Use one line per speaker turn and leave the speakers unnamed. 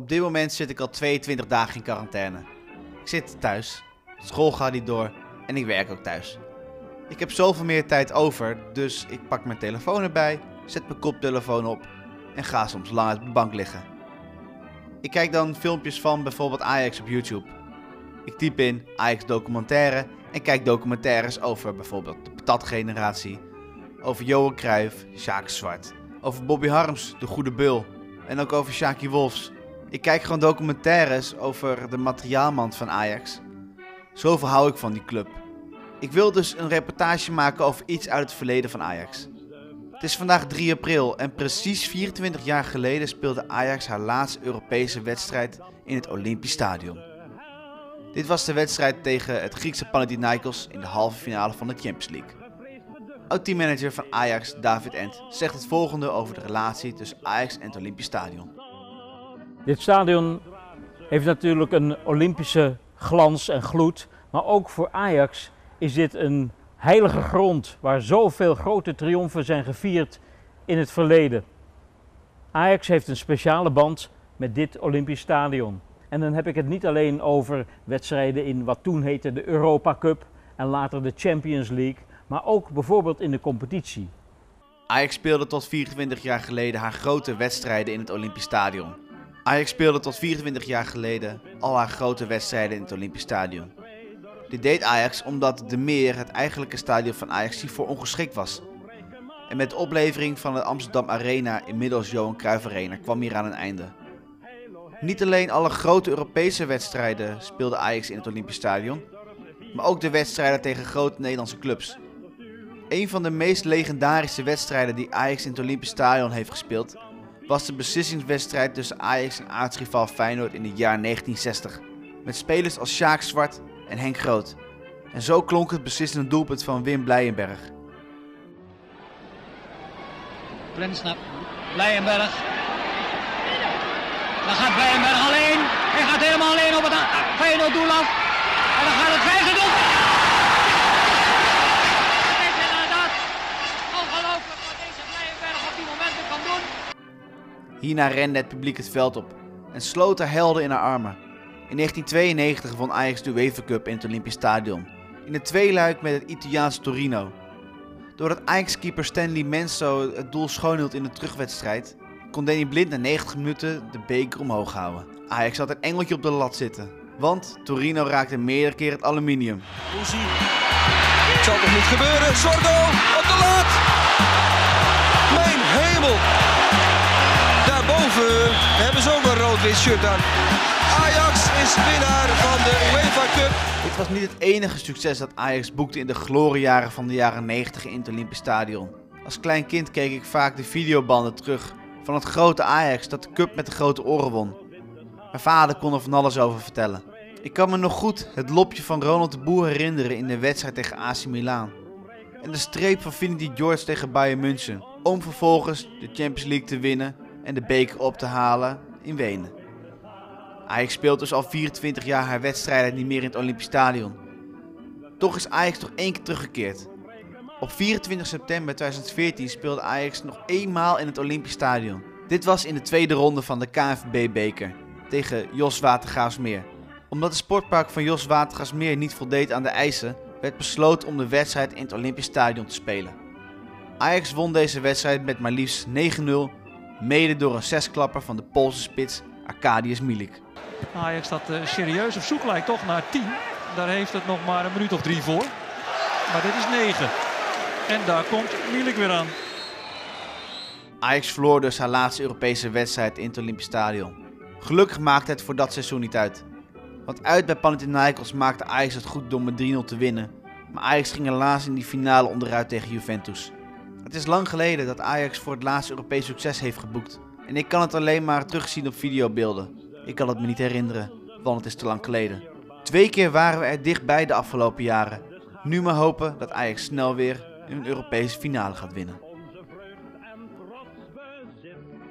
Op dit moment zit ik al 22 dagen in quarantaine. Ik zit thuis, school gaat niet door en ik werk ook thuis. Ik heb zoveel meer tijd over, dus ik pak mijn telefoon erbij, zet mijn koptelefoon op en ga soms lang uit de bank liggen. Ik kijk dan filmpjes van bijvoorbeeld Ajax op YouTube. Ik typ in Ajax documentaire en kijk documentaires over bijvoorbeeld de patatgeneratie, over Johan Cruijff, Sjaak Zwart, over Bobby Harms, de goede bul en ook over Shaki Wolfs. Ik kijk gewoon documentaires over de materiaalmand van Ajax. Zoveel hou ik van die club. Ik wil dus een reportage maken over iets uit het verleden van Ajax. Het is vandaag 3 april en precies 24 jaar geleden speelde Ajax haar laatste Europese wedstrijd in het Olympisch Stadion. Dit was de wedstrijd tegen het Griekse Panathinaikos in de halve finale van de Champions League. Oud-teammanager van Ajax, David Ent, zegt het volgende over de relatie tussen Ajax en het Olympisch Stadion.
Dit stadion heeft natuurlijk een Olympische glans en gloed, maar ook voor Ajax is dit een heilige grond waar zoveel grote triomfen zijn gevierd in het verleden. Ajax heeft een speciale band met dit Olympisch stadion. En dan heb ik het niet alleen over wedstrijden in wat toen heette de Europa Cup en later de Champions League, maar ook bijvoorbeeld in de competitie.
Ajax speelde tot 24 jaar geleden haar grote wedstrijden in het Olympisch Stadion. Ajax speelde tot 24 jaar geleden al haar grote wedstrijden in het Olympisch Stadion. Dit deed Ajax omdat de Meer, het eigenlijke stadion van Ajax, hiervoor ongeschikt was. En met de oplevering van de Amsterdam Arena, inmiddels Johan Cruijff Arena, kwam hier aan een einde. Niet alleen alle grote Europese wedstrijden speelde Ajax in het Olympisch Stadion, maar ook de wedstrijden tegen grote Nederlandse clubs. Een van de meest legendarische wedstrijden die Ajax in het Olympisch Stadion heeft gespeeld, was de beslissingswedstrijd tussen Ajax en aartsrivaal Feyenoord in het jaar 1960. Met spelers als Sjaak Zwart en Henk Groot. En zo klonk het beslissende doelpunt van Wim Blijenberg.
Prins naar Blijenberg. Dan gaat Blijenberg alleen. Hij gaat helemaal alleen op het Feyenoord doel af. En dan gaat het vijfde doel.
Hierna rende het publiek het veld op en sloot haar helden in haar armen. In 1992 won Ajax de UEFA Cup in het Olympisch Stadion. In het tweeluik met het Italiaanse Torino. Doordat Ajax-keeper Stanley Menso het doel schoonhield in de terugwedstrijd, kon Danny Blind na 90 minuten de beker omhoog houden. Ajax had een engeltje op de lat zitten, want Torino raakte meerdere keer het aluminium.
Het zal toch niet gebeuren? Sordo op de lat. Ajax is winnaar van de UEFA Cup.
Dit was niet het enige succes dat Ajax boekte in de gloriejaren van de jaren 90 in het Olympisch Stadion. Als klein kind keek ik vaak de videobanden terug van het grote Ajax dat de cup met de grote oren won. Mijn vader kon er van alles over vertellen. Ik kan me nog goed het lopje van Ronald de Boer herinneren in de wedstrijd tegen AC Milan. En de streep van Finity George tegen Bayern München. Om vervolgens de Champions League te winnen en de beker op te halen in Wenen. Ajax speelt dus al 24 jaar haar wedstrijden niet meer in het Olympisch Stadion. Toch is Ajax nog één keer teruggekeerd. Op 24 september 2014 speelde Ajax nog eenmaal in het Olympisch Stadion. Dit was in de tweede ronde van de KNVB-beker tegen Jos Watergaasmeer. Omdat de sportpark van Jos Watergaasmeer niet voldeed aan de eisen, werd besloten om de wedstrijd in het Olympisch Stadion te spelen. Ajax won deze wedstrijd met maar liefst 9-0, mede door een zesklapper van de Poolse spits Arkadiusz Milik.
Ajax dat eh, serieus op zoek lijkt toch naar 10. Daar heeft het nog maar een minuut of drie voor. Maar dit is 9. En daar komt Milik weer aan.
Ajax verloor dus haar laatste Europese wedstrijd in het Olympisch Stadion. Gelukkig maakte het voor dat seizoen niet uit. Want uit bij Panathinaikos maakte Ajax het goed door met 3-0 te winnen. Maar Ajax ging helaas in die finale onderuit tegen Juventus. Het is lang geleden dat Ajax voor het laatste Europees succes heeft geboekt. En ik kan het alleen maar terugzien op videobeelden. Ik kan het me niet herinneren, want het is te lang geleden. Twee keer waren we er dichtbij de afgelopen jaren. Nu maar hopen dat Ajax snel weer een Europese finale gaat winnen.